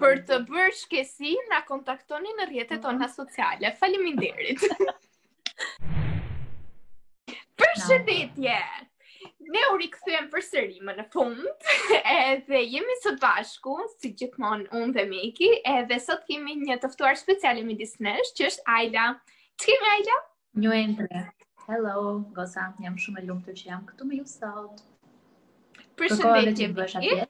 Për të bërë shkeshi, na kontaktoni në rrjetet tona mhm. sociale. Faleminderit. Përshëndetje. Ne u rikthyem përsëri më në fund, edhe jemi së bashku, si gjithmonë unë dhe Miki, edhe sot kemi një të ftuar speciale midis nesh, që është Ajla. Ç'kemi Ajla? Ju entre. Hello, goca, jam shumë e lumtur që jam këtu me ju sot. Përshëndetje, Miki.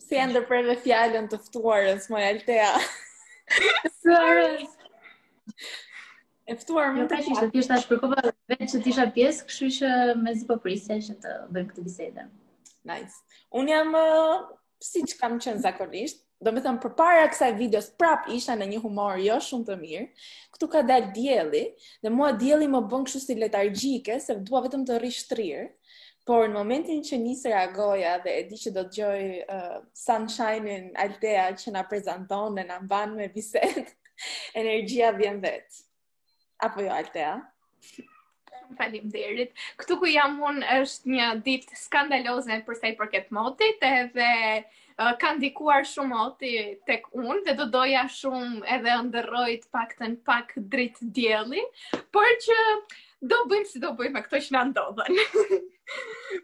Pse e ndërpreve fjalën të ftuarës, moj Altea. Ftuarës. E ftuar më të kishte, thjesht kërkova vetë që të isha pjesë, kështu që mezi po prisja që të bëjmë këtë bisedë. Nice. Unë jam uh, siç kam qenë zakonisht, domethënë përpara kësaj videos prap isha në një humor jo shumë të mirë, këtu ka dalë dielli, dhe mua dielli më bën kështu si letargjike, se dua vetëm të rri shtrirë, por në momentin që nisa reagoja dhe e di që do dëgjoj uh, sunshine-in Altea që na prezanton dhe na mban me bisedë, energjia vjen vetë. Apo jo, Altea? Faleminderit. Këtu ku jam unë është një ditë skandaloze për sa i përket motit edhe uh, ka ndikuar shumë moti tek unë dhe do doja shumë edhe unë në fakt një pak dritë dielli, por që do bëjmë si do bëjmë me këto që na ndodhen.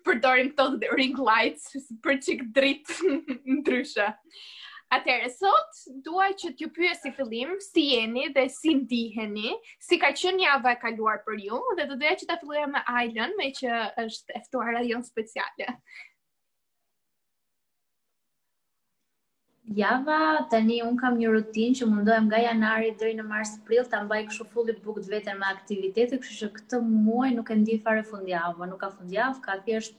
Përdorim këto ring lights për çik dritë ndryshe. Atëherë sot dua që t'ju pyes si fillim, si jeni dhe si ndiheni, si ka qenë java e kaluar për ju dhe do doja që ta filloja me Ajlën, meqë është e ftuara jonë speciale. Java, tani unë kam një rutinë që mundohem nga janari deri në mars prill ta mbaj kështu fully booked veten me aktivitete, kështu që këtë muaj nuk e ndjej fare fundjavë, nuk ka fundjavë, ka thjesht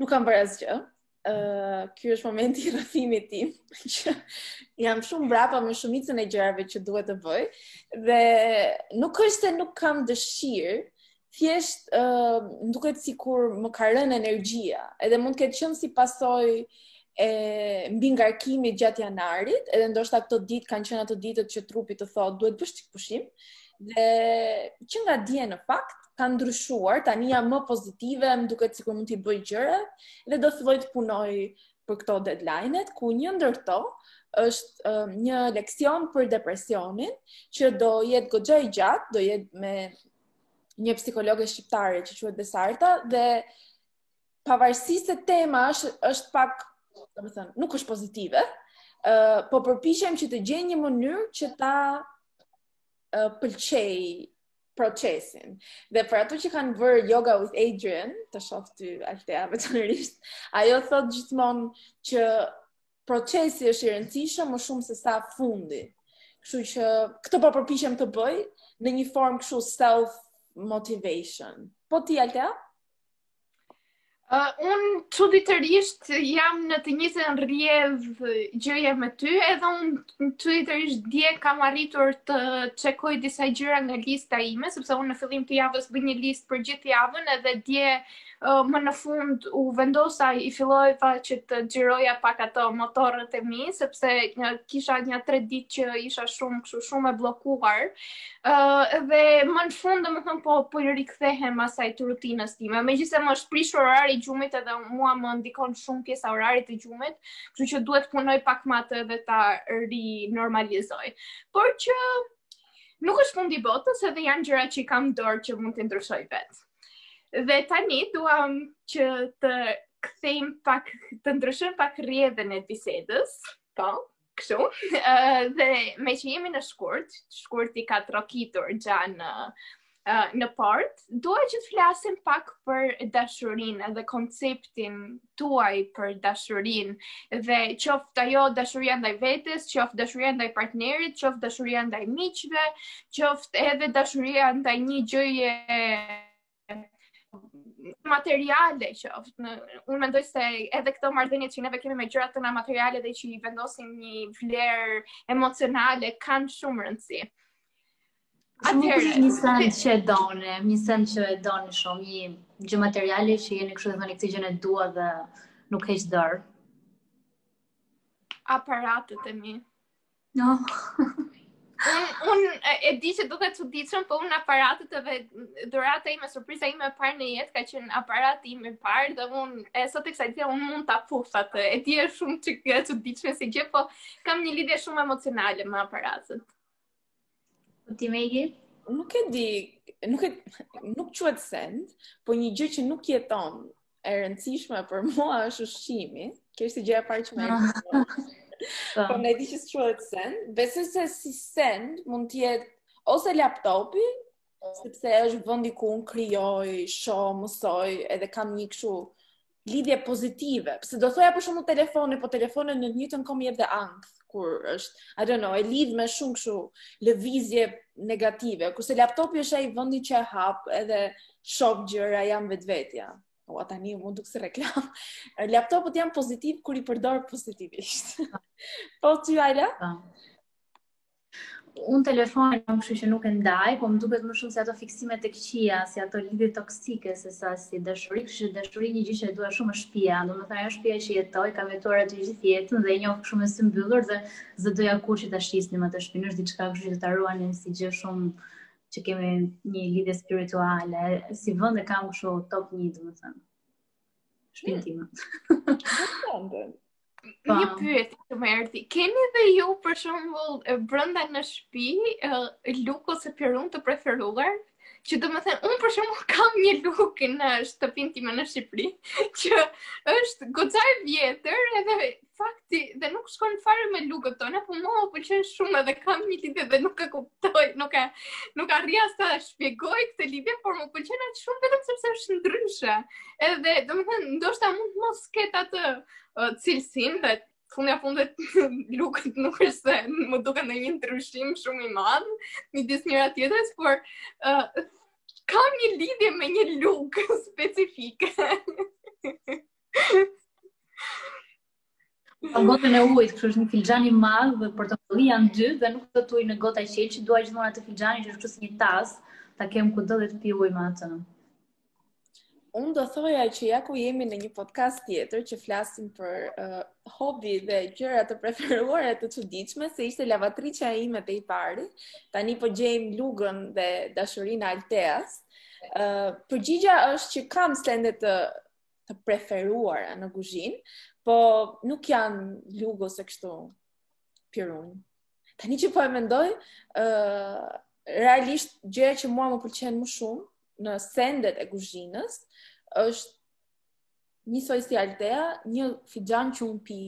Nuk kam bërë asgjë. Ë, uh, ky është momenti i rrëfimit tim që jam shumë mbrapa me shumicën e gjërave që duhet të bëj dhe nuk është se nuk kam dëshirë, thjesht ë uh, duket sikur më ka rënë energjia. Edhe mund të ketë qenë si pasojë e mbingarkimit gjatë janarit, edhe ndoshta këto ditë kanë qenë ato ditët që trupi të thotë duhet bësh çik pushim. Dhe që nga dje në fakt, ka ndryshuar, tani jam më pozitive, më duket sikur mund t'i bëj gjërat dhe do filloj të punoj për këto deadline-et, ku një ndër to është uh, një leksion për depresionin që do jetë goxha i gjatë, do jetë me një psikologe shqiptare që quhet Besarta dhe pavarësisht se tema është është pak, domethënë, nuk është pozitive, ë uh, po përpiqem që të gjej një mënyrë që ta uh, pëlqej procesin. Dhe për ato që kanë bërë yoga with Adrian, të shoh ty Altea veçanërisht, ajo thot gjithmonë që procesi është i rëndësishëm më shumë se sa fundi. Kështu që këtë po përpiqem të bëj në një formë kështu self motivation. Po ti Altea? Uh, unë çuditërisht jam në të njëjtën rrjedhë gjëje me ty, edhe unë çuditërisht dje kam arritur të çekoj disa gjëra nga lista ime, sepse unë në fillim të javës bëj një listë për gjithë javën, edhe dje uh, më në fund u vendosa e fillova që të xhiroja pak ato motorët e mi, sepse një, kisha nja tre ditë që isha shumë kështu shumë e bllokuar, Uh, dhe më në fund, domethënë, po, po i rikthehem asaj rutinës time. Megjithëse më është prishur orari i gjumit edhe mua më ndikon shumë pjesa e orarit të gjumit, kështu që duhet të punoj pak me atë edhe ta rinormalizoj. Por që nuk është fundi i botës edhe janë gjëra që i kam në dorë që mund t'i ndryshoj vetë. Dhe tani dua që të kthejmë pak, të ndryshojmë pak rrjedhën e bisedës, po, Kështu, dhe meqë jemi në shkurt, shkurti ka trokitur gja në, në portë, dua që të flasim pak për dashurinë dhe konceptin tuaj për dashurinë dhe qoftë ajo dashuria ndaj vetes, qoftë dashuria ndaj partnerit, qoftë dashuria ndaj miqve, qoftë edhe dashuria ndaj një gjëje materiale qoftë, unë mendoj se edhe këto marrëdhënie që neve kemi me gjërat tona materiale dhe që i vendosim një vlerë emocionale kanë shumë rëndësi. Atëherë një send që e doni, një send që e doni shumë, një gjë materiale që jeni kështu të thoni këtë gjënë e dua dhe nuk heq dorë. Aparatet e mi. No. Unë un, e di që duket çuditshëm, po unë aparatet edhe dhurata ime, surpriza ime e parë në jetë, ka qenë aparati im i parë, dhe unë, e sot e kësaj dite, unë mund ta puth atë, e di është shumë çik e çuditshme si gjë, po kam një lidhje shumë emocionale me aparatet. Po ti Megi? Nuk e di, nuk e nuk quhet send, po një gjë që nuk jeton e rëndësishme për mua është ushqimi. Kjo është gjëja e parë që më ah. vjen. Po. po e di që s'quhet send, besoj se si send mund të jetë ose laptopi, sepse është vendi ku un krijoj, shoh, mësoj, edhe kam një kështu lidhje pozitive. Sepse do thoja për shembull telefoni, po telefoni në të njëjtën kohë më jep dhe ankth, kur është, I don't know, e lidh me shumë kështu lëvizje negative, kurse laptopi është ai vendi që e hap edhe shoh gjëra jam vetvetja. Ua, tani mund duket si reklamë. Laptopët janë pozitivë kur i përdor pozitivisht. po, ty, Ajla? Po. Unë telefonin kam, kështu që nuk e ndaj, po më duket më shumë se ato fiksime të këqija, si ato lidhje toksike, se sa si dashuri, kështu që dashuri një gjë që e dua shumë është shtëpia. Domethënë, është shtëpia që jetoj, kam jetuar aty gjithë jetën dhe e njoh me sy mbyllur dhe s'do doja kurrë që ta shisnim atë shpinë, është diçka kështu që ta ruaj si gjë shumë që kemi një lidhje spirituale, si vend e kam kështu top 1, domethënë. Shpinë time. Po. Një pyetje më erdi, keni dhe ju për shembull brenda në shtëpi lugë ose pirun të preferuar? Që domethënë, unë për shembull kam një lugë në shtëpinë time në Shqipëri, që është goxha e vjetër edhe fakti dhe nuk shkon fare me lugët tona, po mua më pëlqen shumë edhe kam një lidhje dhe nuk e kuptoj, nuk e nuk arrij as ta shpjegoj këtë lidhje, por më pëlqen atë shumë vetëm sepse është ndryshe. Edhe, domethënë, ndoshta mund të mos ketë atë uh, cilësinë dhe fundja fundit lugët nuk është se më duken një ndryshim shumë i madh midis njëra-tjetrës, por uh, kam një lidhje me një lugë specifike. Po gotën e ujit, kështu është një filxhan i madh portokalli janë dy dhe nuk dua ujë në gota qelqi, dua gjithmonë atë filxhanin që është kështu si një tas, ta kem kudo dhe të pi ujë me atë. Unë do thoja që ja ku jemi në një podcast tjetër që flasim për uh, hobi dhe gjëra të preferuara të çuditshme, se ishte lavatriçja ime te i pari. Tani po gjejmë lugën dhe dashurinë e Alteas. Uh, përgjigja është që kam sende të të preferuara në kuzhinë, po nuk janë lugë ose kështu pirun. Tani që po e mendoj, ë uh, realisht gjëja që mua më pëlqen më shumë në sendet e kuzhinës është njësoj si altea, një filxhan që unë pi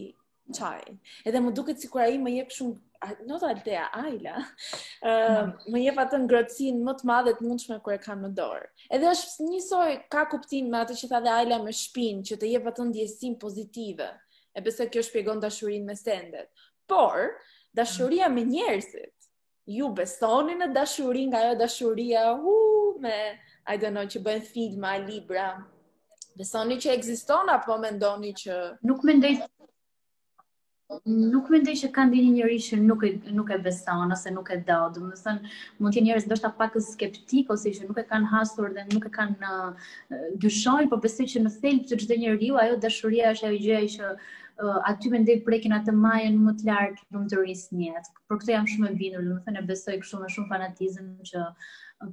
çajin. Edhe më duket sikur ai më jep shumë not Altea, Ajla, uh, mm. më jep atë ngrohtësinë më të madhe të mundshme kur e kam në dorë. Edhe është njësoj ka kuptim me atë që tha dhe Ajla me shpinë që të jep atë ndjesinë pozitive. E besoj kjo shpjegon dashurinë me sendet. Por, dashuria me njerëzit ju besoni në dashuri nga ajo dashuria um, I don't know që bëjnë filma, libra. Besoni që ekziston apo mendoni që nuk mendoj nuk mendoj që ka ndonjë njeri që nuk e nuk e beson ose nuk e do. Domethënë, mund të jenë njerëz ndoshta pak skeptikë ose që nuk e kanë hasur dhe nuk e kanë dyshojnë, por besoj që në thelb të çdo njeriu ajo dashuria është ajo gjëja që uh, aty mendoj prekin atë majën më të lartë të lumturisë në jetë. për këtë jam shumë e bindur, domethënë e besoj kështu me shumë fanatizëm që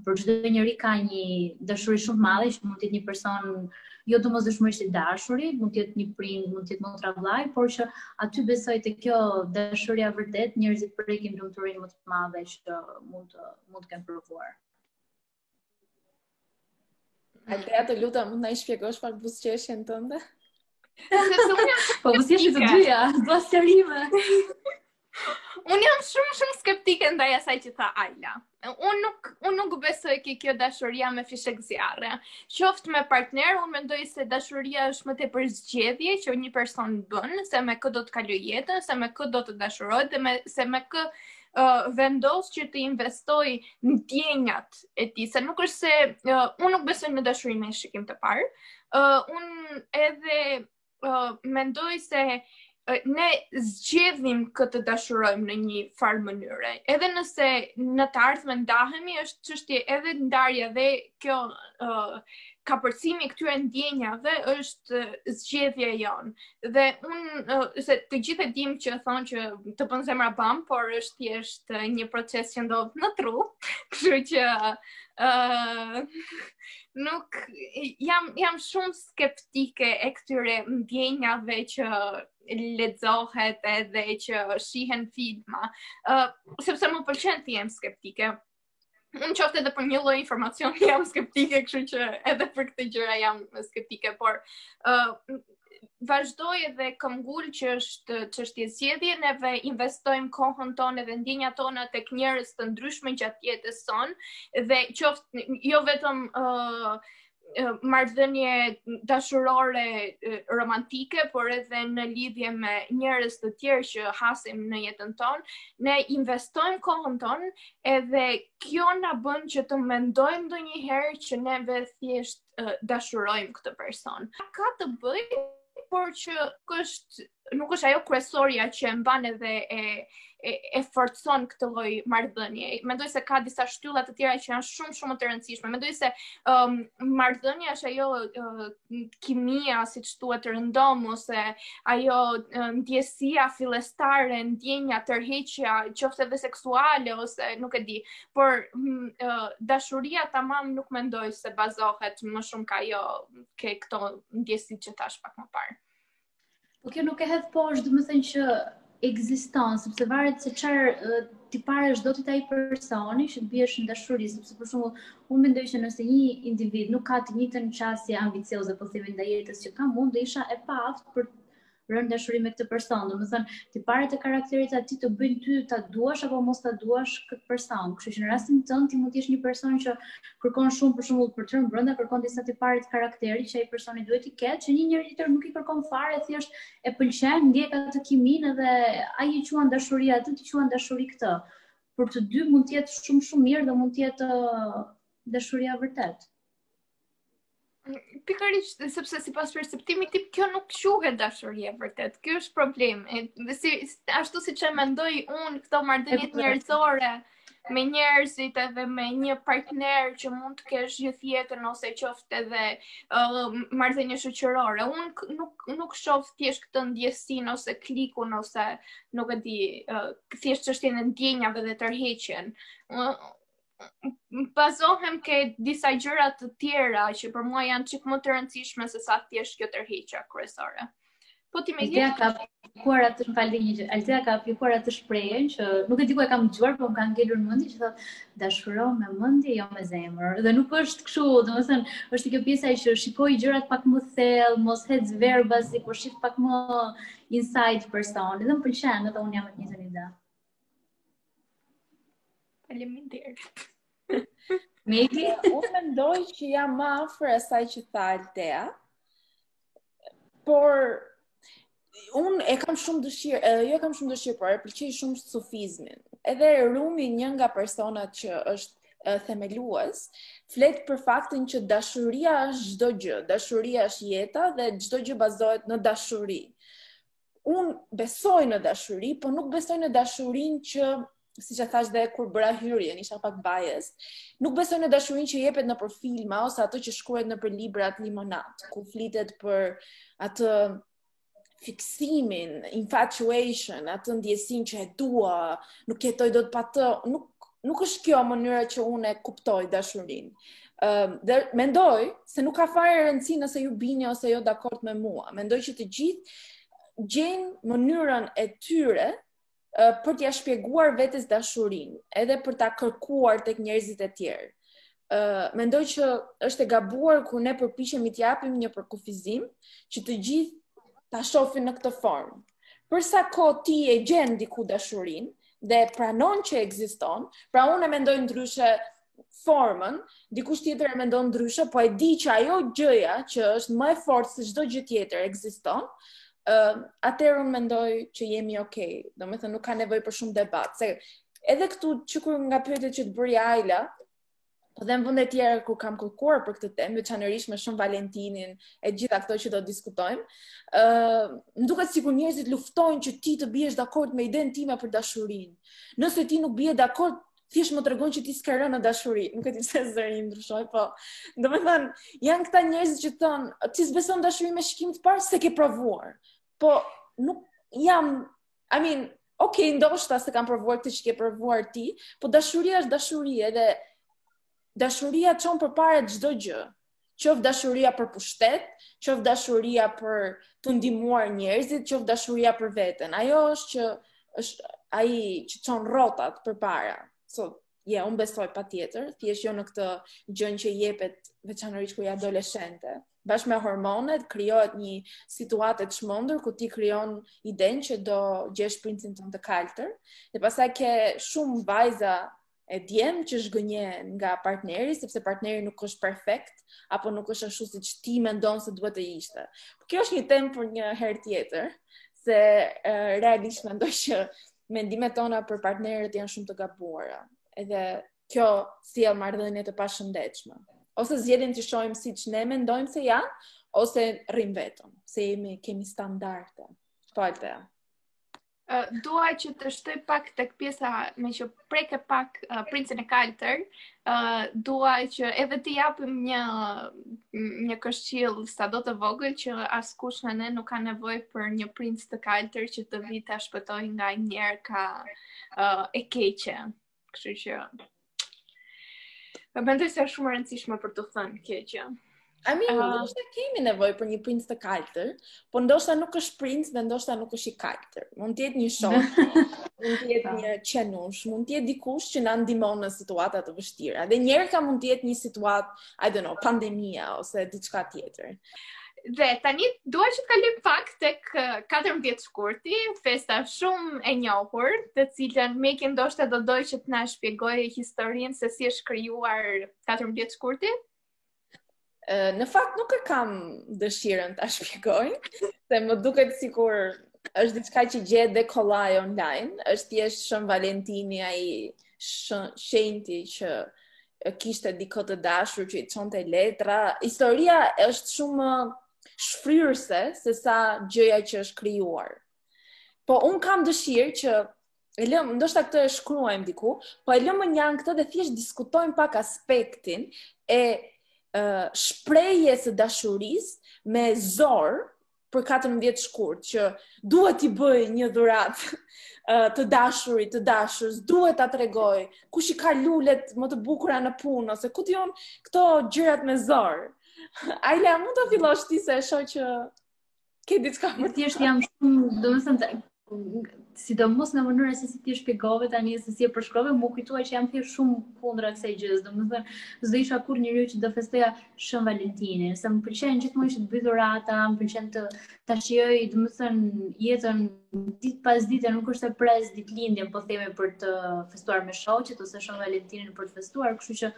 për çdo njeri ka një dashuri shumë të madhe që mund të jetë një person jo domosdoshmërisht i dashuri, mund të jetë një prind, mund të jetë motra vllai, por që aty besoj te kjo dashuria vërtet njerëzit prekin lumturinë më të madhe që mund të mund të kenë provuar. Altea të lutem, mund na i shpjegosh pak buzëqeshjen tënde? Po buzëqeshni të dyja, dua sqarime. Unë jam shumë shumë skeptike ndaj asaj që tha Ajla. Unë nuk unë nuk besoj ke kjo dashuria me fishekzjarre. Qoftë me partner, unë mendoj se dashuria është më tepër zgjedhje që një person bën, se me kë do të kalojë jetën, se me kë do të dashurohet dhe me se me kë uh, vendos që të investojë ndjenjat e tij, se nuk është se uh, unë nuk besoj në dashuri me shikim të parë, uh, unë edhe uh, mendoj se uh, ne zgjedhim kë të dashurojmë në një farë mënyre. Edhe nëse në të ardhmen ndahemi, është çështje edhe ndarja dhe kjo uh, kapërcimi i këtyre ndjenjave është zgjedhje jonë. Dhe unë, se të gjithë e dim që thonë që të bën zemra bam, por është thjesht një proces që ndodh në tru, kështu që uh, nuk jam jam shumë skeptike e këtyre ndjenjave që lexohen edhe që shihen në filma, uh, sepse më pëlqen të jem skeptike. Unë qoftë edhe për një lloj informacioni jam skeptike, kështu që edhe për këto gjëra jam skeptike, por ë uh, vazhdoj edhe këmbëngul që është çështje zgjedhjeje, neve investojmë kohën tonë edhe ndjenjat tona tek njerëz të ndryshëm gjatë jetës sonë dhe qoftë jo vetëm ë uh, marrëdhënie dashurore romantike, por edhe në lidhje me njerëz të tjerë që hasim në jetën tonë, ne investojmë kohën tonë edhe kjo na bën që të mendojmë ndonjëherë që neve thjesht dashurojmë këtë person. Ka të bëjë por që është nuk është ajo kryesorja që e mban edhe e e, e forcon këtë lloj marrëdhënie. Mendoj se ka disa shtylla të tjera që janë shumë shumë më të rëndësishme. Mendoj se um, marrëdhënia është ajo uh, kimia, siç thuhet rëndom ose ajo uh, ndjesia fillestare, ndjenja, tërheqja, qoftë edhe seksuale ose nuk e di, por um, uh, dashuria tamam nuk mendoj se bazohet më shumë ka ajo ke këto ndjesi që thashë pak më parë. Po kjo nuk e hedh poshtë, domethënë që ekziston, sepse varet se çfarë tiparesh do ti te ai personi që të biesh në dashuri, sepse për shembull, unë mendoj që nëse një individ nuk ka të njëjtën qasje ambicioze po themi ndaj jetës që kam unë, do isha e paaftë për të rënë në dashuri me këtë person. Domethënë, tiparet e karakterit të atij të bëjnë ty ta duash apo mos ta duash këtë person. Kështu që në rastin tënd ti mund të jesh një person që kërkon shumë për shembull për të rënë brenda kërkon disa tipare të karakterit që ai personi duhet t'i ketë që një njeri tjetër nuk i kërkon fare thjesht e pëlqen ndjek atë kiminë edhe ai i quan dashuri atë ti quan dashuri këtë për të dy mund të jetë shumë shumë mirë dhe mund të jetë uh, dashuri e vërtetë Pikërisht, sepse sipas perceptimit tim, kjo nuk quhet dashuri e vërtetë. Kjo është problem. E, dhe si, ashtu siç e mendoj unë këto marrëdhëniet njerëzore me njerëzit edhe me një partner që mund të kesh gjithë jetën ose qoftë edhe uh, marrëdhënie shoqërore. Unë nuk nuk shoh thjesht këtë ndjesinë ose klikun ose nuk e di, uh, thjesht çështjen e ndjenjave dhe tërheqjen. Uh, bazohem ke disa gjëra të tjera që për mua janë çik më të rëndësishme se sa thjesht kjo tërheqja kryesore. Po ti më ke ka aplikuar atë më fal një gjë. Altea ka aplikuar atë shprehjen që nuk e di ku e kam dëgjuar, por më ka ngelur në mendje që thotë dashuro me mendje, jo me zemër. Dhe nuk është kështu, domethënë, është kjo pjesa që shikoji gjërat pak më thellë, mos hec verbazi po shif pak më inside person. Dhe më pëlqen, edhe unë jam me të njëjtën Faleminderit. Medi, unë mendoj që jam më afër asaj që tha Altea. Por unë e kam shumë dëshirë, edhe jo e kam shumë dëshirë, por e pëlqej shumë sufizmin. Edhe Rumi një nga personat që është themelues, flet për faktin që dashuria është çdo gjë, dashuria është jeta dhe çdo gjë bazohet në dashuri. un besoj në dashuri, po nuk besoj në dashurinë që siç e thashë dhe kur bëra hyrjen, isha pak bias. Nuk besoj në dashurinë që jepet nëpër filma ose ato që shkruhet nëpër librat limonadë, ku flitet për atë fiksimin, infatuation, atë ndjesinë që e dua, nuk jetoj dot pa të, nuk nuk është kjo mënyra që unë e kuptoj dashurinë. Ëm uh, dhe mendoj se nuk ka fare rëndësi nëse ju bini ose jo dakord me mua. Mendoj që të gjithë gjejnë mënyrën e tyre uh, për t'ia shpjeguar vetes dashurinë, edhe për ta kërkuar tek njerëzit e tjerë. Ë uh, mendoj që është e gabuar kur ne përpiqemi të japim një përkufizim që të gjithë ta shohin në këtë formë. për sa kohë ti e gjen diku dashurinë dhe e pranon që ekziston, pra unë e mendoj ndryshe formën, dikush tjetër e mendon ndryshe, po e di që ajo gjëja që është më e fortë se çdo gjë tjetër ekziston, ë uh, atëherë unë mendoj që jemi okay. Domethënë nuk ka nevojë për shumë debat, se edhe këtu që kur nga pyetjet që të bëri Ajla, Po dhe në vende tjera kur kam kërkuar për këtë temë, veçanërisht me Shën Valentinin e gjitha këto që do të diskutojmë, ë uh, më duket sikur njerëzit luftojnë që ti të biesh dakord me idenë time për dashurinë. Nëse ti nuk bie dakord, thjesht më tregon që ti s'ke rënë në dashuri. Nuk e di pse zëri im ndryshoi, po. Domethënë, janë këta njerëz që të thonë, ti s'beson dashurinë me shikim të parë, s'e ke provuar. Po nuk jam I mean, ok, ndoshta s'e kam provuar këtë që ke provuar ti, po dashuria është dashuri edhe dashuria çon përpara çdo gjë. Qoftë dashuria për pushtet, qoftë dashuria për të ndihmuar njerëzit, qoftë dashuria për veten. Ajo është që është ai që çon rrotat përpara. So, yeah, unë besoj patjetër, thjesht jo në këtë gjënë që jepet veçanërisht kur je adoleshente. bashkë me hormonet krijohet një situatë e çmendur ku ti krijon idenë që do gjesh princin tënd të kaltër dhe pastaj ke shumë vajza e djem që zhgënjehen nga partneri sepse partneri nuk është perfekt apo nuk është ashtu siç ti mendon se duhet të ishte. Por kjo është një temë për një herë tjetër se uh, realisht mendoj që mendimet tona për partnerët janë shumë të gabuara. Edhe kjo sjell marrëdhënie të pashëndetshme. Ose zgjedhim t'i shohim siç ne mendojmë se janë, ose rrim vetëm, se jemi kemi standarde. Po atë. Uh, dua që të shtoj pak tek pjesa meqë preke pak uh, princin e kaltër, uh, dua që edhe t'i japim një një këshillë sado të vogël që askush nga ne nuk ka nevojë për një princ të kaltër që të vijë ta shpëtojë nga njerka uh, e keqe. Kështu që Më mendoj se është shumë e rëndësishme për t'u thënë kjo gjë. I mean, uh, ndoshta kemi nevojë për një princ të kaltër, por ndoshta nuk është princ dhe ndoshta nuk është i kaltër. Mund të jetë një shok, mund të jetë një qenush, mund të jetë dikush që na ndihmon në situata të vështira. Dhe njerka mund të jetë një situatë, I don't know, pandemia ose diçka tjetër. Dhe tani dua që të kaloj pak tek 14 shkurti, festa shumë e njohur, të cilën Meki ndoshta do dojë që të na shpjegojë historinë se si është krijuar 14 shkurti. Në fakt nuk e kam dëshirën ta shpjegoj, se më duket sikur është diçka që gjendet kollaj online, është thjesht Shën Valentini ai shenjti që kishte dikë të dashur që i çonte letra. Historia është shumë shfryrëse se sa gjëja që është krijuar. Po un kam dëshirë që e lëm, ndoshta këtë e shkruajmë diku, po e lëm më njanë këtë dhe thjesht diskutojmë pak aspektin e uh, shprehjes së dashurisë me zor, për 14 shkurt që duhet t'i bëj një dhurat të dashurit, të dashurës, duhet ta tregoj kush i ka lulet më të bukura në punë ose ku di unë këto gjërat me zor. Ajla, mund të fillosh ti se e shoh që ke diçka më të thjeshtë jam shumë, domethënë sidomos nga mënyra se si ti shpjegove tani se si e përshkrove, m'u kujtua që jam thjesht shumë kundra kësaj gjëje, domethënë s'do isha kurrë njeriu që do festoja Shën Valentinin, se më pëlqen gjithmonë që të bëj dhurata, më pëlqen ta shijoj, domethënë jetën ditë pas dite, nuk është se pres ditëlindjen, po themi për të festuar me shoqet ose Shën Valentinin për të festuar, kështu që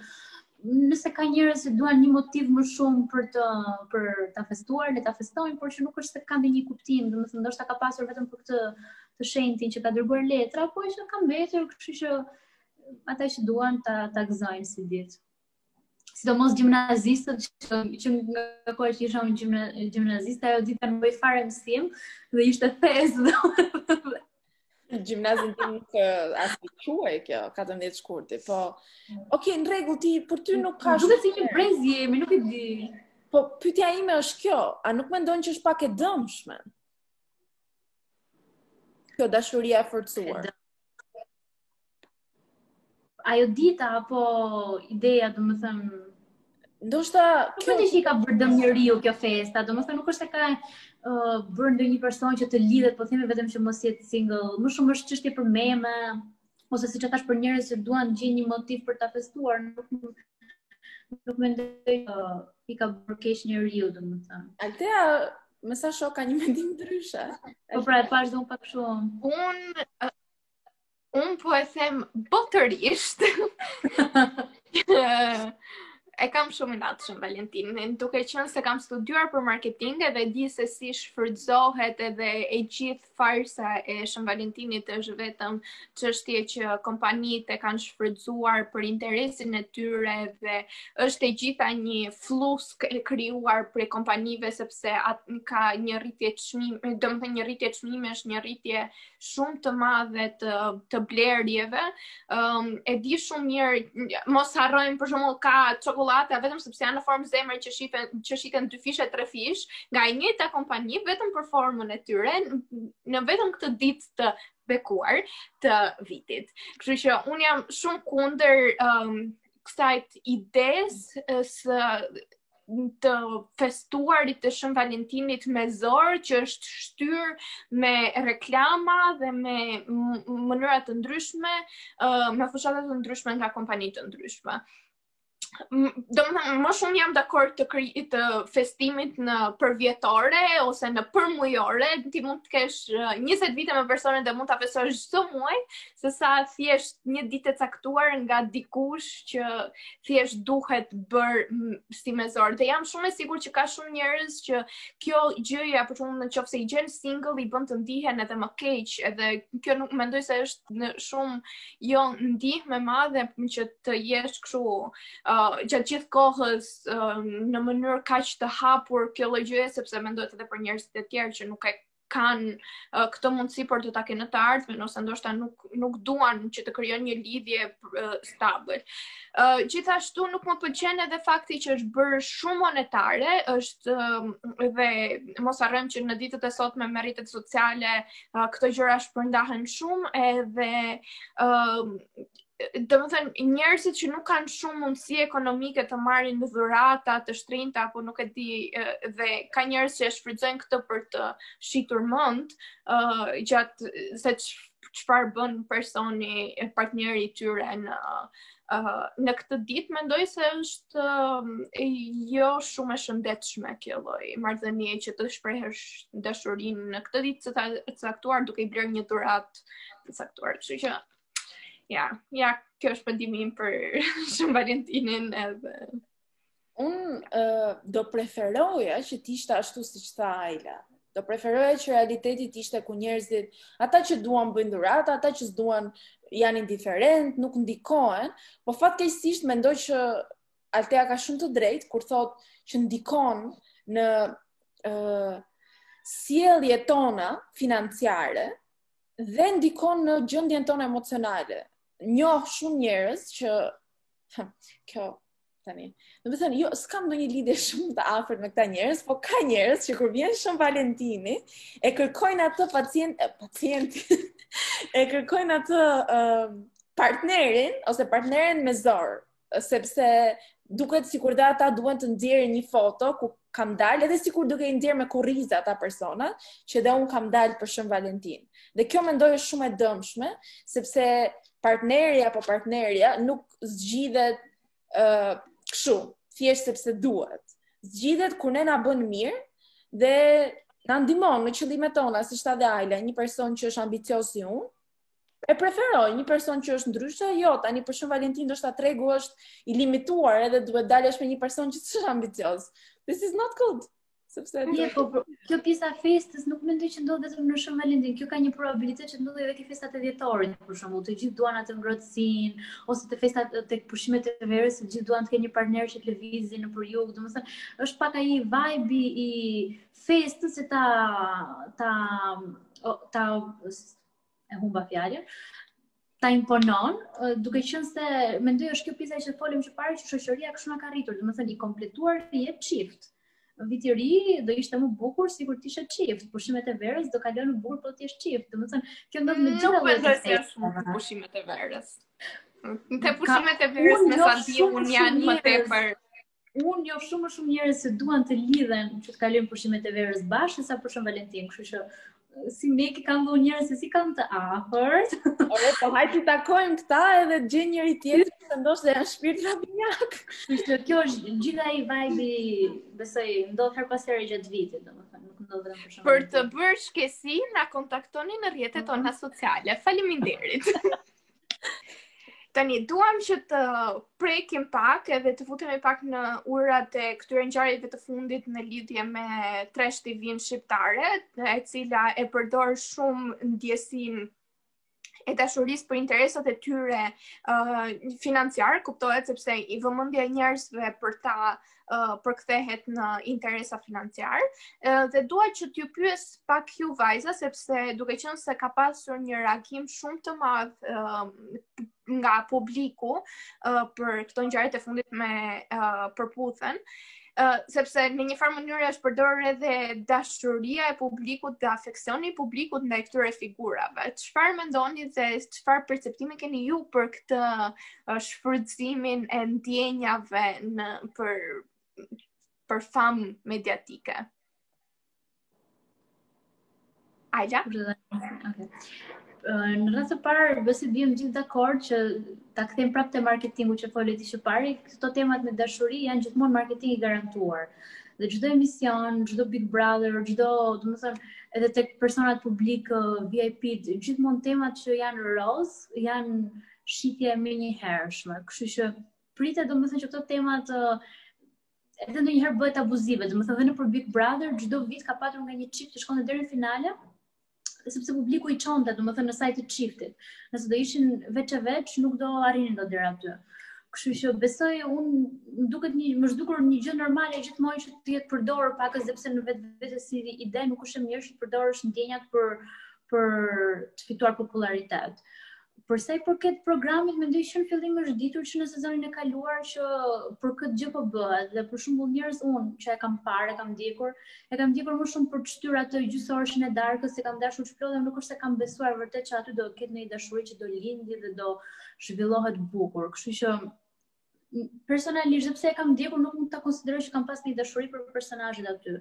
nëse ka njerëz që duan një motiv më shumë për të për ta festuar, le ta festojnë, por që nuk është se ka ndonjë kuptim, domethënë ndoshta ka pasur vetëm për këtë të shenjtin që ka dërguar letra, por që ka mbetur, kështu që ata që duan të ta gëzojnë si ditë. Sidomos gjimnazistët që që nga koha që isha unë gjimnaziste, ajo ditë kanë bëj fare mësim dhe ishte festë. Në gjimnazin tim nuk festohej kjo, 14 shkurti, po... Ok, në rregull ti, për ty nuk ka shumë... Duke si një brez jemi, nuk e di... Po, pytja ime është kjo, a nuk mendon që është pak e dëmshme? Kjo dashuria e forcuar. ajo dita apo ideja, domethënë, Ndoshta po kjo që i ka bërë dëm njeriu kjo festa, domethënë nuk është se ka uh, bërë ndonjë person që të lidhet, po themi vetëm që mos jetë single, më shumë është çështje për meme ose siç e thash për njerëz që duan të gjejnë një motiv për ta festuar, nuk nuk mendoj që uh, i ka bërë keq njeriu, domethënë. Altea me sa shoh ka një mendim ndryshe. Po pra e pash dhe unë pak shumë. Un Unë po e them botërisht. e kam shumë inat Shën Valentinin, duke qenë se kam studiuar për marketing edhe di se si shfrytëzohet edhe e gjithë farsa e Shën Valentinit është vetëm çështje që kompanitë e kanë shfrytëzuar për interesin e tyre dhe është e gjitha një flluskë e krijuar prej kompanive sepse atë ka një rritje çmimi, domethënë një rritje çmimesh është një rritje të shumë të madhe të të blerjeve. Ëm um, e di shumë mirë, mos harrojmë për shembull ka çokollata vetëm sepse janë në formë zemre që shiten që shiten dy fish e tre fish nga e njëjta kompani vetëm për formën e tyre në vetëm këtë ditë të bekuar të vitit. Kështu që un jam shumë kundër ëm um, kësaj idesë së të festuarit të Shën Valentinit me zor që është shtyr me reklama dhe me mënyra të ndryshme, me fushata të ndryshme nga kompani të ndryshme. Domethënë, më shumë jam dakord të kri, të festimit në përvjetore ose në përmujore, ti mund të kesh 20 vite me personin dhe mund ta festosh çdo muaj, se sa thjesht një ditë e caktuar nga dikush që thjesht duhet bër si me zor dhe jam shumë e sigurt që ka shumë njerëz që kjo gjëja për shembull në qoftë se i gjen single i bën të ndihen edhe më keq edhe kjo nuk mendoj se është shumë jo ndihmë e madhe që të jesh kështu uh, gjatë gjithë kohës uh, në mënyrë kaq të hapur kjo lloj gjëje sepse mendoj edhe për njerëzit e tjerë që nuk e kanë uh, këtë mundësi por do ta kenë në të ardhmen ose ndoshta nuk nuk duan që të krijojnë një lidhje uh, stabil. Uh, gjithashtu nuk më pëlqen edhe fakti që është bërë shumë monetare, është uh, dhe mos harrojmë që në ditët e sotme me rrjetet sociale uh, këto gjëra shpërndahen shumë edhe uh, domethënë njerëzit që nuk kanë shumë mundësi ekonomike të marrin dhurata të shtrenjta apo nuk e di dhe ka njerëz që e shfrytëzojnë këtë për të shitur mend uh, gjatë se çfarë bën personi, partneri i tyre në uh, në këtë ditë mendoj se është uh, jo shumë e shëndetshme kjo lloj marrëdhënie që të shprehësh dashurinë në këtë ditë të caktuar duke i blerë një dhuratë të caktuar kështu që Ja, ja, kjo është mendimi im për Shën Valentinin edhe. Unë uh, do preferoja që t'ishtë ashtu siç tha Ajla. Do preferoja që realiteti t'ishte ku njerëzit, ata që duan bëjnë dhurata, ata që s'duan janë indiferent, nuk ndikohen, po fatkeqësisht mendoj që Altea ka shumë të drejtë kur thotë që ndikon në uh, sjelljet tona financiare, dhe ndikon në gjëndjen tonë emocionale. Njoh shumë njerëz që, ha, kjo, tani, domethënë, jo, s'kam ndonjë lidhje shumë të afërt me këta njerëz, po ka njerëz që kur vjen Shën Valentini, e kërkojnë atë pacient, e, pacient, e kërkojnë atë uh, partnerin, ose partneren me zor, sepse duket sikur dhe ata duan të nxjerrin një foto ku kam dalë edhe sikur duke i nxjerrë me kurriz ata persona që dhe un kam dalë për Shën Valentin. Dhe kjo mendoj është shumë e dëmshme, sepse partneri apo partnerja nuk zgjidhet ë uh, kështu, thjesht sepse duhet. Zgjidhet kur ne na bën mirë dhe na ndihmon në qëllimet tona, siç tha dhe Ajla, një person që është ambicioz si unë, E preferoj një person që është ndryshe, jo, tani për Shën Valentin ndoshta tregu është i limituar edhe duhet të dalësh me një person që është ambicioz. This is not good. Sepse një po, po kjo pjesa e festës nuk mendoj që ndodh vetëm në Shën Valentin. Kjo ka një probabilitet që të ndodhë edhe ke festat e dhjetorit, për shembull, të gjithë duan atë ngrohtësinë ose te festat tek pushimet e verës, të gjithë duan të kenë një partner që të lëvizin nëpër jug, domethënë është pak ai vibe i festës që ta ta ta e humba fjalën, ta imponon, duke qenë se mendoj është kjo pjesa që folëm që pari që shoqëria kështu na ka rritur, domethënë i kompletuar të jesh çift. Viti i ri do ishte më bukur sikur të ishe çift. Pushimet e verës do kalojnë më bukur po të jesh çift. Domethënë, kjo ndodh me gjithë llojet e festave. Nuk pushimet e verës. Në te pushimet e verës me sa di un janë më tepër unë njoh shumë më shumë njerëz që duan të lidhen që të kalojnë pushimet e verës bashkë sa për Shën Valentin, kështu që si miq i kam dhe njerëz se s'i kam të afërt. Ore, po hajt t'i takojmë këta edhe të gjejnë njëri-tjetrin, se ndoshta janë shpirtra binjakë. Kështu kjo është gjithë ai vibe, besoj, ndodh herë pas here gjatë vitit, domethënë, nuk ndodh dhe më Për të bërë shkesi, na kontaktoni në rrjetet tona sociale. Faleminderit. Tani duam që të prekim pak edhe të futemi pak në ujërat e këtyre ngjarjeve të fundit në lidhje me Trash TV-në shqiptare, e cila e përdor shumë ndjesinë e dashurisë për interesat e tyre uh, financiare, kuptohet sepse i vëmendja e njerëzve për ta përkthehet në interesa financiare dhe dua që t'ju pyes pak ju vajza sepse duke qenë se ka pasur një reagim shumë të madh nga publiku për këto ngjarjet e fundit me Përputhen sepse në një farë mënyre është përdorur edhe dashuria e publikut dhe afeksioni i publikut ndaj këtyre figurave. Çfarë mendoni dhe çfarë perceptimi keni ju për këtë shfrytëzimin e ndjenjave në për për famë mediatike. Ajla? Okay. Në radhë të parë, besoj biem gjithë dakord që ta kthejmë prapë te marketingu që folëm që pari, këto temat me dashuri janë gjithmonë marketing i garantuar. Dhe çdo emision, çdo Big Brother, çdo, domethënë, edhe te personat publikë, VIP, gjithmonë temat që janë roz, janë shitje e menjëhershme. Kështu që pritet domethënë që këto tema të edhe ndonjëherë bëhet abuzive, domethënë edhe nëpër Big Brother çdo vit ka patur nga një çift të shkonte deri në finale, sepse publiku i çonte domethënë në sajë të çiftit. Nëse do ishin veç e veç, nuk do arrinin dot deri aty. Kështu që besoj unë duket një më është dukur një gjë normale gjithmonë që të jetë përdorur pakëz sepse në vetvete si ide nuk është e mirë që të përdorësh ndjenjat për për të fituar popullaritet. Për sa i përket programit, mendoj që në fillim është ditur që në sezonin e kaluar që për këtë gjë po bëhet dhe për shembull njerëz unë që e kam parë, e kam ndjekur, e kam ndjekur më shumë për të shtyrë atë gjysmorëshin e darkës që kam dashur të shplodhem, nuk është se kam besuar vërtet që aty do të ketë ndonjë dashuri që do lindi dhe do zhvillohet bukur. Kështu që personalisht dhe pse e kam ndjekur nuk mund ta konsideroj që kam pas ndonjë dashuri për personazhet aty.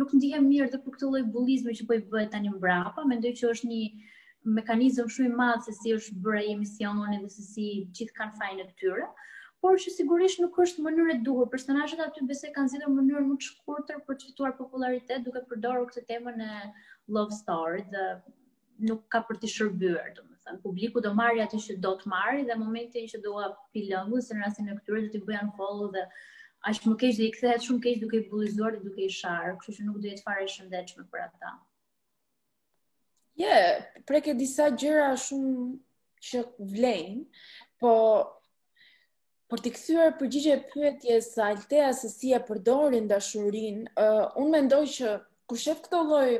Nuk ndihem mirë dhe për këtë lloj bullizmi që po i bëhet tani mbrapa, mendoj që është një mekanizëm shumë i madh se si është bërë ai emisioni dhe se si gjithë kanë fajin e tyre, por që sigurisht nuk është mënyrë e duhur. Personazhet aty besoj kanë zgjedhur mënyrën më të shkurtër për të fituar popullaritet duke përdorur këtë temën e love story dhe nuk ka për t'i shërbyer, domethënë publiku do marrë atë që do të marrë dhe momentin që do t'ua pijë lëngun, se në rastin e këtyre do t'i bëjë unfollow dhe aq më keq do i kthehet shumë keq duke i bullizuar dhe duke i sharë, kështu që nuk do jetë fare e shëndetshme për ata. Je, yeah, preke disa gjëra shumë që vlejnë, po për t'i kthyer përgjigje pyetjes së Alteas se si e përdorin dashurinë, uh, unë mendoj që kur shef këto lloj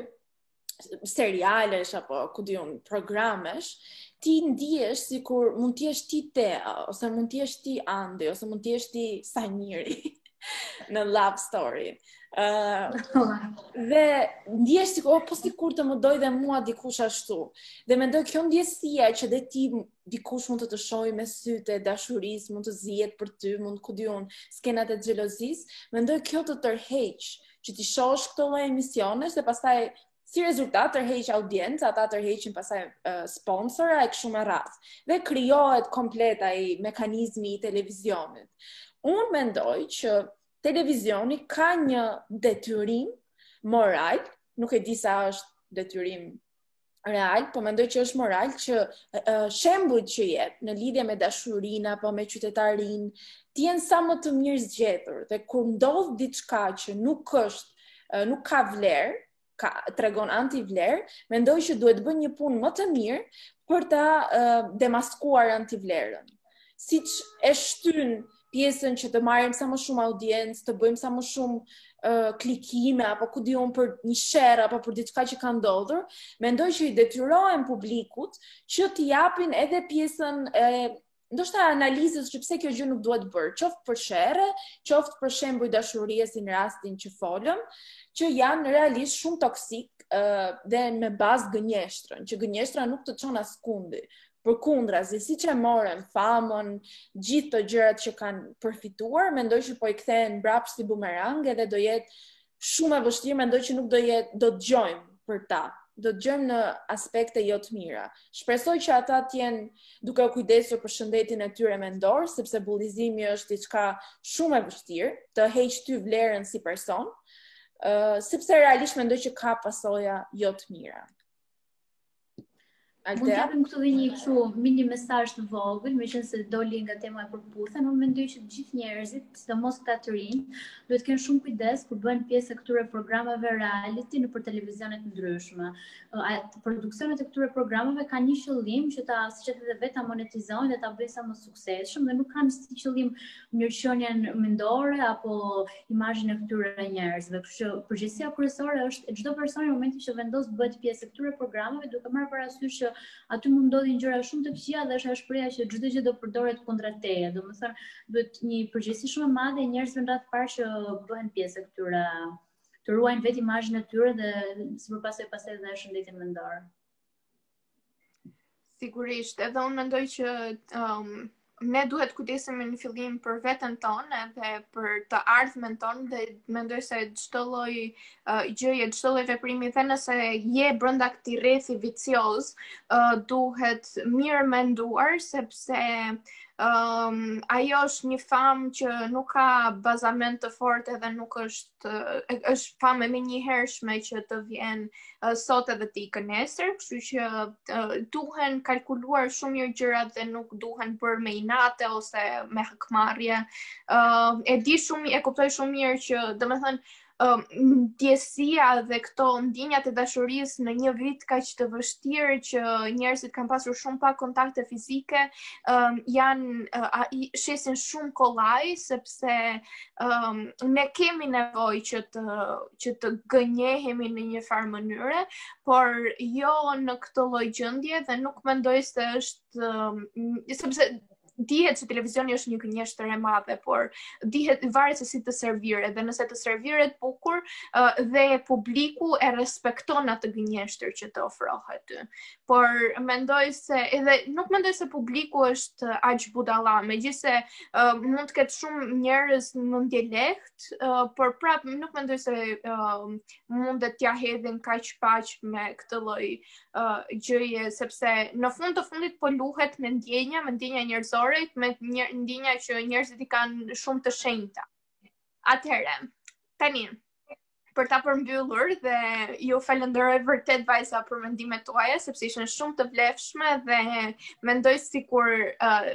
serialesh apo ku di unë programesh, ti ndihesh sikur mund të jesh ti Tea ose mund të jesh ti Andi ose mund të jesh ti secili njëri në love story. Ë uh, dhe ndihesh sikur oh, po sikur të më dojë dhe mua dikush ashtu. Dhe mendoj kjo ndjesia që dhe ti dikush mund të të shohë me sytë e dashurisë, mund të zihet për ty, mund ku di unë skenat e xhelozisë, mendoj kjo të tërheq që t'i shohësh këto lloj emisionesh dhe pastaj si rezultat tërheq audiencë, ata tërheqin pastaj uh, sponsora e kështu me radhë. Dhe krijohet komplet ai mekanizmi i televizionit. Unë mendoj që televizioni ka një detyrim moral, nuk e di sa është detyrim real, po mendoj që është moral që uh, shembujt që jep në lidhje me dashurinë apo me qytetarinë, të jenë sa më të mirëzgjedhur dhe kur ndodh diçka që nuk është, uh, nuk ka vlerë, ka tregon antivlerë, mendoj që duhet të bëjnë një punë më të mirë për ta uh, demaskuar antivlerën. siç e shtyn pjesën që të marrim sa më shumë audiencë, të bëjmë sa më shumë uh, klikime, apo ku di unë për një sherr, apo për diçka që ka ndodhur, mendoj që i detyrohen publikut që t'i japin edhe pjesën e ndoshta analizës që pse kjo gjë nuk duhet bërë, qoftë për sherre, qoftë për shembuj dashurie si në rastin që folëm, që janë realisht shumë toksikë uh, dhe me bazë gënjeshtrën, që gënjeshtra nuk të çon askundi. Përkundrazi, siç e morën famën, gjithë ato gjërat që kanë përfituar, mendoj që po i kthehen mbrapë si bumerang edhe do jetë shumë e vështirë, mendoj që nuk do jetë do dëgjojmë për ta. Do dëgjojmë në aspekte jo të mira. Shpresoj që ata të jenë duke u kujdesur për shëndetin e tyre mendor, sepse bullizimi është diçka shumë e vështirë, të heq ty vlerën si person, uh, sepse realisht mendoj që ka pasoja jo të mira. Mund të japim këtu dhe një kështu mini mesazh të vogël, meqenëse doli nga tema e Përputhen, unë mendoj që të gjithë njerëzit, sidomos këta të rinj, duhet të kenë shumë kujdes kur bëhen pjesë e këtyre programeve reality nëpër televizione të ndryshme. Uh, produksionet e këtyre programeve kanë një qëllim që ta siç e thotë vetë ta monetizojnë dhe ta bëjnë sa më suksesshëm dhe nuk kanë si qëllim mirëqenien mendore apo imazhin e këtyre njerëzve. Kështu që përgjegjësia kryesore është çdo person në momentin që vendos të bëhet pjesë e këtyre programeve, duke marrë parasysh që aty mund ndodhin gjëra shumë të këqija dhe është shprehja që çdo gjë do përdoret kundra teje. Domethënë, duhet një përgjegjësi shumë e madhe e njerëzve në radhë parë që bëhen pjesë e këtyre të ruajnë vetë imazhin e tyre dhe si për pasojë pastaj edhe shëndetin mendor. Sigurisht, edhe unë mendoj që um, ne duhet të kujdesemi në fillim për veten tonë dhe për të ardhmen tonë dhe mendoj se çdo lloj uh, gjëje, çdo lloj veprimi dhe nëse je brenda këtij rrethi vicioz, uh, duhet mirë menduar sepse um, ajo është një famë që nuk ka bazament të fortë dhe nuk është është është famë e menjëhershme që të vjen uh, sot edhe të ikën nesër, kështu që uh, duhen kalkuluar shumë mirë gjërat dhe nuk duhen bërë me inate ose me hakmarrje. Uh, e di shumë, e kuptoj shumë mirë që, domethënë, uh, ndjesia dhe këto ndjenjat e dashurisë në një vit kaq të vështirë që njerëzit kanë pasur shumë pak kontakte fizike, um, janë uh, shesin shumë kollaj sepse um, ne kemi nevojë që të që të gënjehemi në një farë mënyre, por jo në këtë lloj gjendje dhe nuk mendoj se është um, sepse dihet se televizioni është një gënjeshtër e madhe, por dihet varet se si të serviret dhe nëse të serviret bukur uh, dhe publiku e respekton atë gënjeshtër që të ofrohet ty. por mendoj se edhe nuk mendoj se publiku është aq budalla, megjithëse uh, mund të ketë shumë njerëz mendjelehtë, uh, por prap nuk mendoj se uh, mund t'ia hedhin kaq paq me këtë lloj uh, gjëje sepse në fund të fundit po luhet me ndjenja, me ndjenja njerëzore, me një ndjenja që njerëzit i kanë shumë të shenjta. Atëherë, tani për ta përmbyllur dhe ju falënderoj vërtet vajza për mendimet tuaja sepse ishin shumë të vlefshme dhe mendoj sikur uh,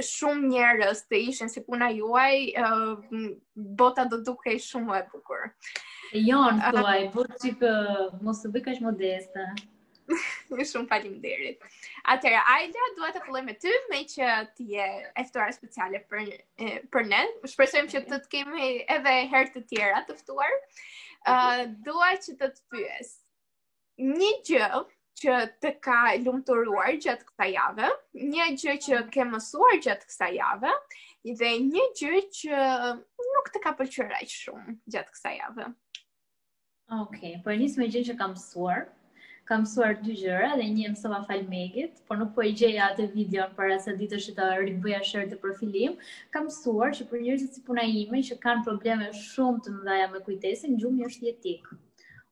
shumë njerëz të ishin si puna juaj, uh, bota do dukej shumë më e bukur. Jo, thuaj, uh, po çik uh, mos u bëj kaq modeste. Shumë faleminderit. Atëherë Aida, dua të filloj me ty, meqë ti je e ftuara speciale për për ne. Shpresojmë që të të kemi edhe herë të tjera të ftuar. Ë uh, dua që të të pyes. Një gjë që të ka lumturuar gjatë kësaj jave, një gjë që ke mësuar gjatë kësaj jave dhe një gjë që nuk të ka pëlqyer aq shumë gjatë kësaj jave. Ok, po e nis me gjënë që kam mësuar. Kam mësuar dy gjëra dhe një e mësova falë Megit, por nuk po e gjeja atë videon para ca ditësh që ta ribëja share te profili im. Kam mësuar që për njerëzit si puna ime që kanë probleme shumë të mëdha me kujtesën, gjumi është jetik.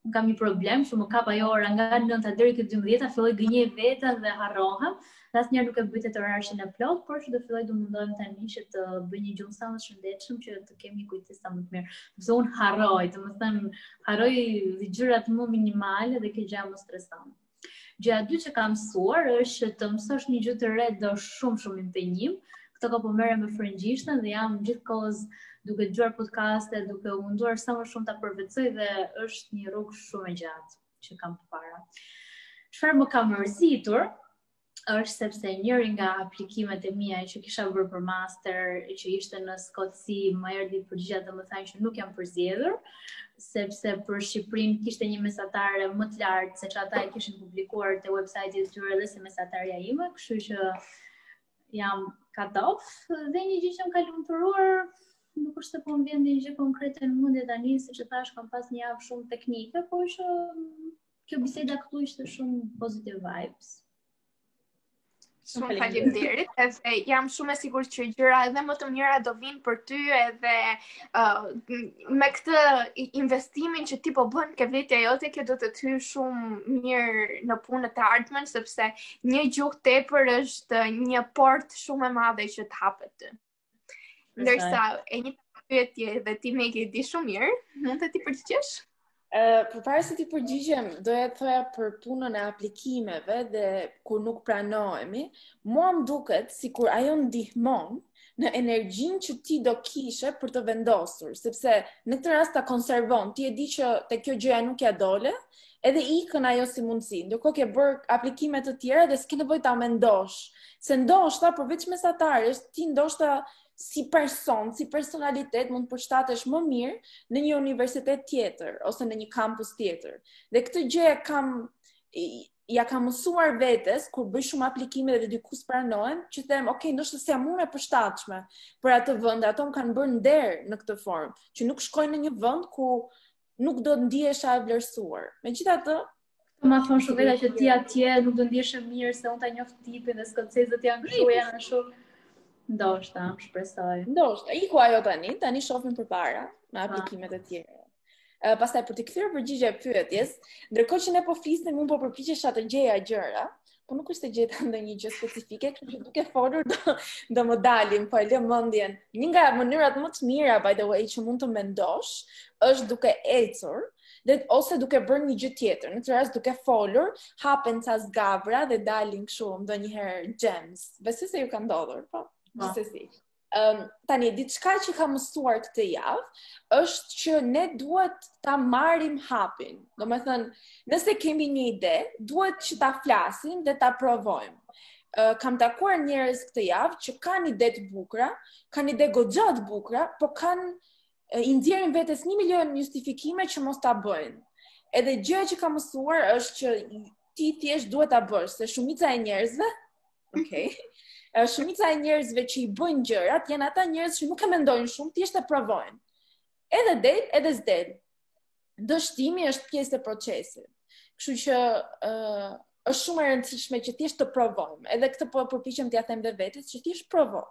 Unë kam një problem që më kap ajo ora nga 9 deri te 12, filloj gënjej veten dhe harrohem Asnjëherë nuk e bëj tetorarshin e plotë, por që do filloj të mundohem tani që të bëj një gjumë sa më të shëndetshëm që të kem një kujtesë sa më të mirë. Sepse unë harroj, domethënë, harroj gjërat më minimale dhe kjo gjë më streson. Gjëja e dytë që kam mësuar është që të mësosh një gjë të re do shumë shumë impenjim. Këto kohë po merrem me frëngjishten dhe jam gjithë kohës duke dëgjuar podcaste, duke u munduar sa më shumë ta përvetësoj dhe është një rrugë shumë e gjatë. që kam përpara. Çfarë më ka mërzitur është sepse njëri nga aplikimet e mia që kisha bërë për master, që ishte në Skotësi, më erdhi përgjigja dhe më thanë që nuk jam përzgjedhur, sepse për Shqipërinë kishte një mesatare më të lartë se çfarë ata e kishin publikuar te websajti i tyre dhe se mesatarja ime, kështu që jam cut off dhe një gjë që më ka lumturuar nuk është se po më vjen ndonjë gjë konkrete në mendje tani, siç e thashë kam pas një javë shumë teknike, por që mm, kjo biseda këtu ishte shumë positive vibes. Shumë faleminderit, edhe jam shumë e sigurt që gjëra edhe më të mira do vijnë për ty edhe uh, me këtë investimin që ti po bën ke vetja jote, kjo do të të hyjë shumë mirë në punë të ardhmen, sepse Një gjuhë tepër është një portë shumë e madhe që të hapet ty. Ndërsa është një pyetje dhe ti meqë e di shumë mirë, mund t'i përgjigjesh? Ë, uh, përpara se t'i përgjigjem, doja të thoja për punën e aplikimeve dhe kur nuk pranohemi, mua më duket sikur ajo ndihmon, në energjinë që ti do kishe për të vendosur, sepse në këtë rast ta konservon, ti e di që te kjo gjëja nuk ia dole, edhe ikën ajo si mundësi. Ndërkohë ke bërë aplikime të tjera dhe s'ke nevojë ta mendosh, se ndoshta përveç mesatares, ti ndoshta si person, si personalitet mund të përshtatesh më mirë në një universitet tjetër ose në një kampus tjetër. Dhe këtë gjë ia kam ia kam mësuar vetes kur bëj shumë aplikime dhe diku s'pranohem që them ok ndoshta s'jam unë e përshtatshme për atë vend ato më kanë bërë nder në këtë formë që nuk shkoj në një vend ku nuk do të ndihesha e vlerësuar megjithatë Po ma thonë shumë veta që ti atje nuk do ndiheshe mirë se unë ta njof tipin dhe skocezët janë kështu e janë ashtu. Ndoshta, më shpresoj. Ndoshta, iku ajo tani, tani shofim përpara, me aplikimet e tjera. Uh, pastaj për t'i kthyer përgjigje pyetjes, ndërkohë që ne po flisnim, unë po përpiqesha të gjeja gjëra, po nuk është se gjeta ndonjë gjë specifike, kështu që duke folur do do më dalin, po e lë mendjen. Një nga mënyrat më të mira by the way që mund të mendosh është duke ecur dhe ose duke bërë një gjë tjetër. Në këtë rast duke folur, hapen ca zgavra dhe dalin kështu ndonjëherë gems. Besoj se ju ka ndodhur, po. po. Gjithsesi. Um, tani, diçka që kam mësuar këtë javë, është që ne duhet ta marrim hapin. Domethënë, nëse kemi një ide, duhet që ta flasim dhe ta provojmë. Uh, kam takuar njerëz këtë javë që kanë ide të bukura, kanë ide goxha të bukura, po kanë uh, i nxjerrin vetes 1 milion justifikime që mos ta bëjnë. Edhe gjëja që kam mësuar është që ti thjesht duhet ta bësh, se shumica e njerëzve Okej. Shumica e njerëzve që i bëjnë gjërat janë ata njerëz që nuk e mendojnë shumë, thjesht e provojnë. Edhe del, edhe s'del. Dështimi është pjesë e procesit. Kështu që ë uh, është shumë e rëndësishme që thjesht të provojmë. Edhe këtë po përpiqem t'ia them dhe vetes që thjesht provo.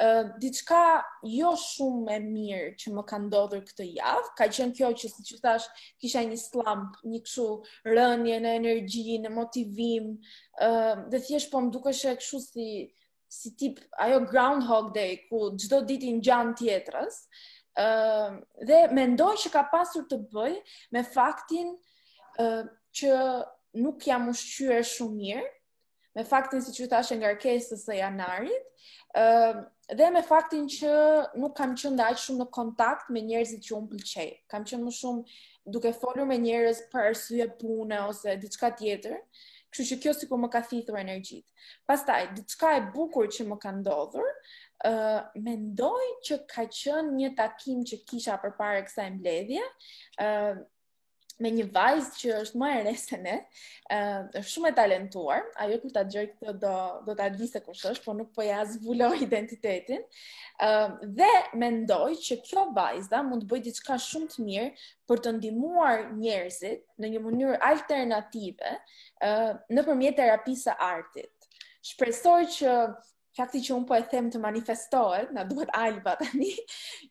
Uh, diçka jo shumë e mirë që më ka ndodhur këtë javë, ka qenë kjo që siç thashë, kisha një slump, një kështu rënie në energji, në motivim, ë uh, dhe thjesht po më dukej kështu si si tip ajo groundhog day ku çdo ditë i ngjan tjetrës. ë uh, dhe mendoj që ka pasur të bëjë me faktin ë uh, që nuk jam ushqyer shumë mirë, me faktin siç ju thashë ngarkesës së janarit, uh, dhe me faktin që nuk kam qënë dhe aq shumë në kontakt me njerëzit që unë pëlqej. Kam qënë më shumë duke folur me njerëz për arsye pune ose diçka tjetër, kështu që kjo sikur më ka thithur energjitë. Pastaj, diçka e bukur që më ka ndodhur, uh, mendoj që ka qënë një takim që kisha përpara kësaj mbledhje, uh, me një vajzë që është më e re se ne, është shumë e talentuar. Ajo kur ta dëgjojë këtë do do ta di se kush është, por nuk po ia zbuloj identitetin. dhe mendoj që kjo vajza mund të bëjë diçka shumë të mirë për të ndihmuar njerëzit në një mënyrë alternative nëpërmjet terapisë së artit. Shpresoj që fakti që unë po e them të manifestohet, na duhet Alba tani,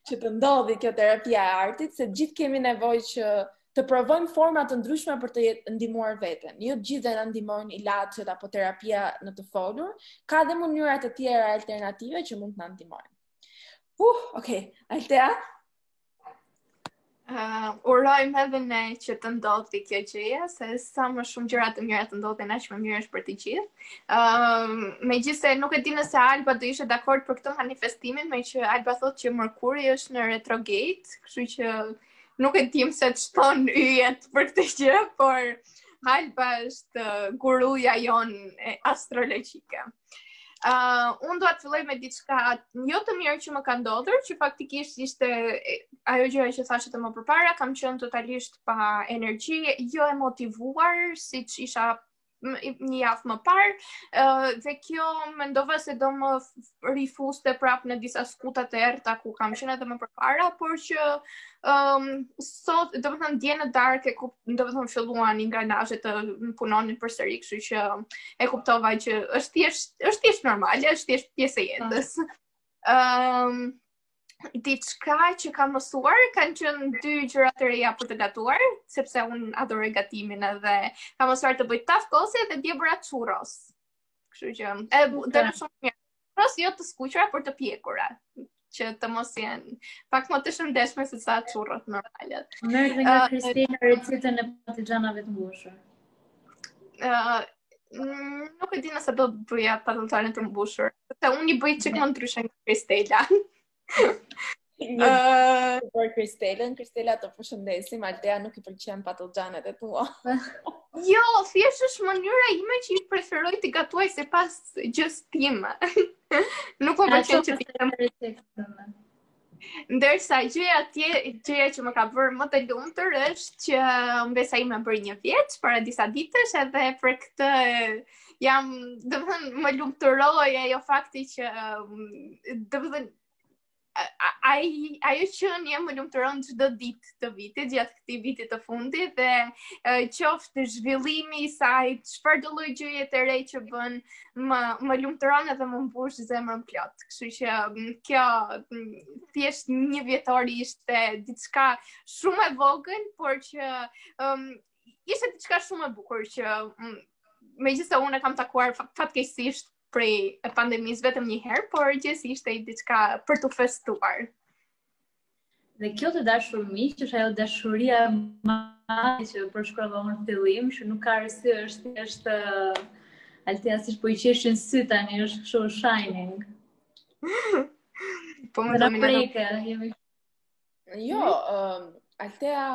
që të ndodhi kjo terapia e artit, se gjithë kemi nevojë që të provojmë forma të ndryshme për të jetë ndihmuar veten. Jo të gjithë na ndihmojnë ilaçet apo terapia në të folur, ka dhe mënyra të tjera alternative që mund të na ndihmojnë. Uh, okej. Altea? Uh, urojmë edhe ne që të ndodhi kjo gjëja, se sa më shumë gjëra të mira të ndodhin, aq më mirë është për të gjithë. Ëm, uh, megjithëse nuk e di nëse Alba do ishte dakord për këtë manifestimin, meqë Alba thotë që Merkuri është në retrograde, kështu që nuk e dimë se ç'thonë yjet për këtë gjë, por Alba është uh, guruja jonë astrologjike. Uh, unë do të filloj me diçka jo të mirë që më ka ndodhur, që faktikisht ishte ajo gjëja që thashë edhe më përpara, kam qenë totalisht pa energji, jo e motivuar, siç isha një javë më parë, uh, dhe kjo mendova se do më rifuste prapë në disa skuta të errëta ku kam qenë edhe më përpara, por që Um, sot, domethënë, dje në darkë, e kup, domethënë, filluan ingranazhet të punonin përsëri, kështu që e kuptova që është thjesht, është thjesht normale, është thjesht pjesë e jetës. Um, diçka që kam mësuar, kanë qënë dy gjëra të reja për të gatuar, sepse unë adhuroj gatimin edhe kam mësuar të bëj tacos edhe dje bëra churros. Kështu që, e, dhe në shumë mirë. Pros jo të skuqura, por të pjekura që të mos jenë pak më të shëndetshme se sa churrot normale. Merr dhe nga Kristina recetën e patëllxhanave të mbushur. Ëh, nuk e di nëse do të bëja patëllxhanë të mbushur, sepse unë i bëj çik më ndryshe nga Kristela. Një për Kristelën, Kristela të përshëndesim, Altea nuk i pëlqen patëllxhanët e tua. jo, thjesht është mënyra ime që i preferoj t'i gatuaj sipas gjyshes time. nuk më pëlqen që të kem recetën. Ndërsa gjëja tje, gjëja që më ka bërë më të lumtur është që mbesa ime bëri një vjet, para disa ditësh edhe për këtë jam, domethënë, më lumturoi ajo, fakti që, domethënë, ajo që mua më lumturon çdo ditë të vitit, gjatë këtij viti të fundit, dhe qoftë zhvillimi i saj, çfarëdolloj gjëje të re që bën, më, më lumturon edhe më mbush zemrën plot. Kështu që kjo, thjesht njëvjetori ishte diçka shumë e vogël, por që um, ishte diçka shumë e bukur që mm, megjithëse unë e kam takuar fatkeqësisht prej pandemisë vetëm një herë, por gjithsesi ishte diçka për të festuar. Dhe kjo të dashur miq, është ajo dashuria e madhe që përshkrova unë në fillim, që nuk ka arsye është thjesht uh, Altea siç po i qeshin sytë tani është kështu shining. po më do të më Jo, um, Altea,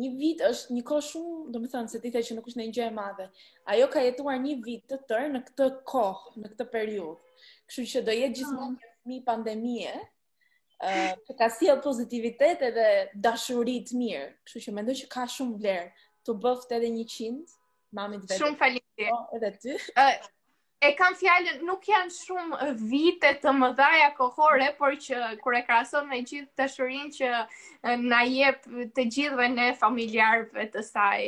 një vit është një kohë shumë, domethënë, se ti the që nuk është ndonjë gjë e madhe. Ajo ka jetuar një vit të tërë në këtë kohë, në këtë periudhë. Kështu që do jetë gjithmonë një fëmijë pandemie, uh, ka sjellë pozitivitet edhe dashuri të mirë. Kështu që mendoj që ka shumë vlerë. T'u bëftë edhe njëqind, mamit vetë. Shumë faleminderit. Po, edhe ty. Uh, E kam fjalën, nuk janë shumë vite të mëdha kohore, por që kur e krahason me gjithë dashurinë që na jep të gjithëve ne familjarëve të saj,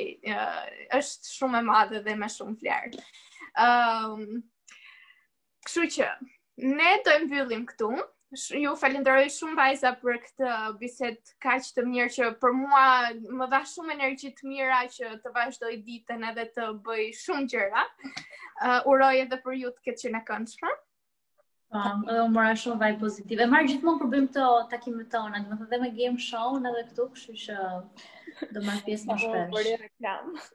është shumë e madhe dhe me shumë vlerë. Ëm um, Kështu që ne do e mbyllim këtu. Ju falenderoj shumë vajza për këtë bisedë kaq të mirë që për mua më dha shumë energji të mira që të vazhdoj ditën edhe të bëj shumë gjëra. Uh, uroj edhe për ju të ketë qenë e këndshme. Po, edhe unë mora shumë vajb pozitive. E marr gjithmonë kur bëjmë këto takimet tona, domethënë dhe me game show-n edhe këtu, kështu që do marr pjesë më po, shpesh. Po, po, po,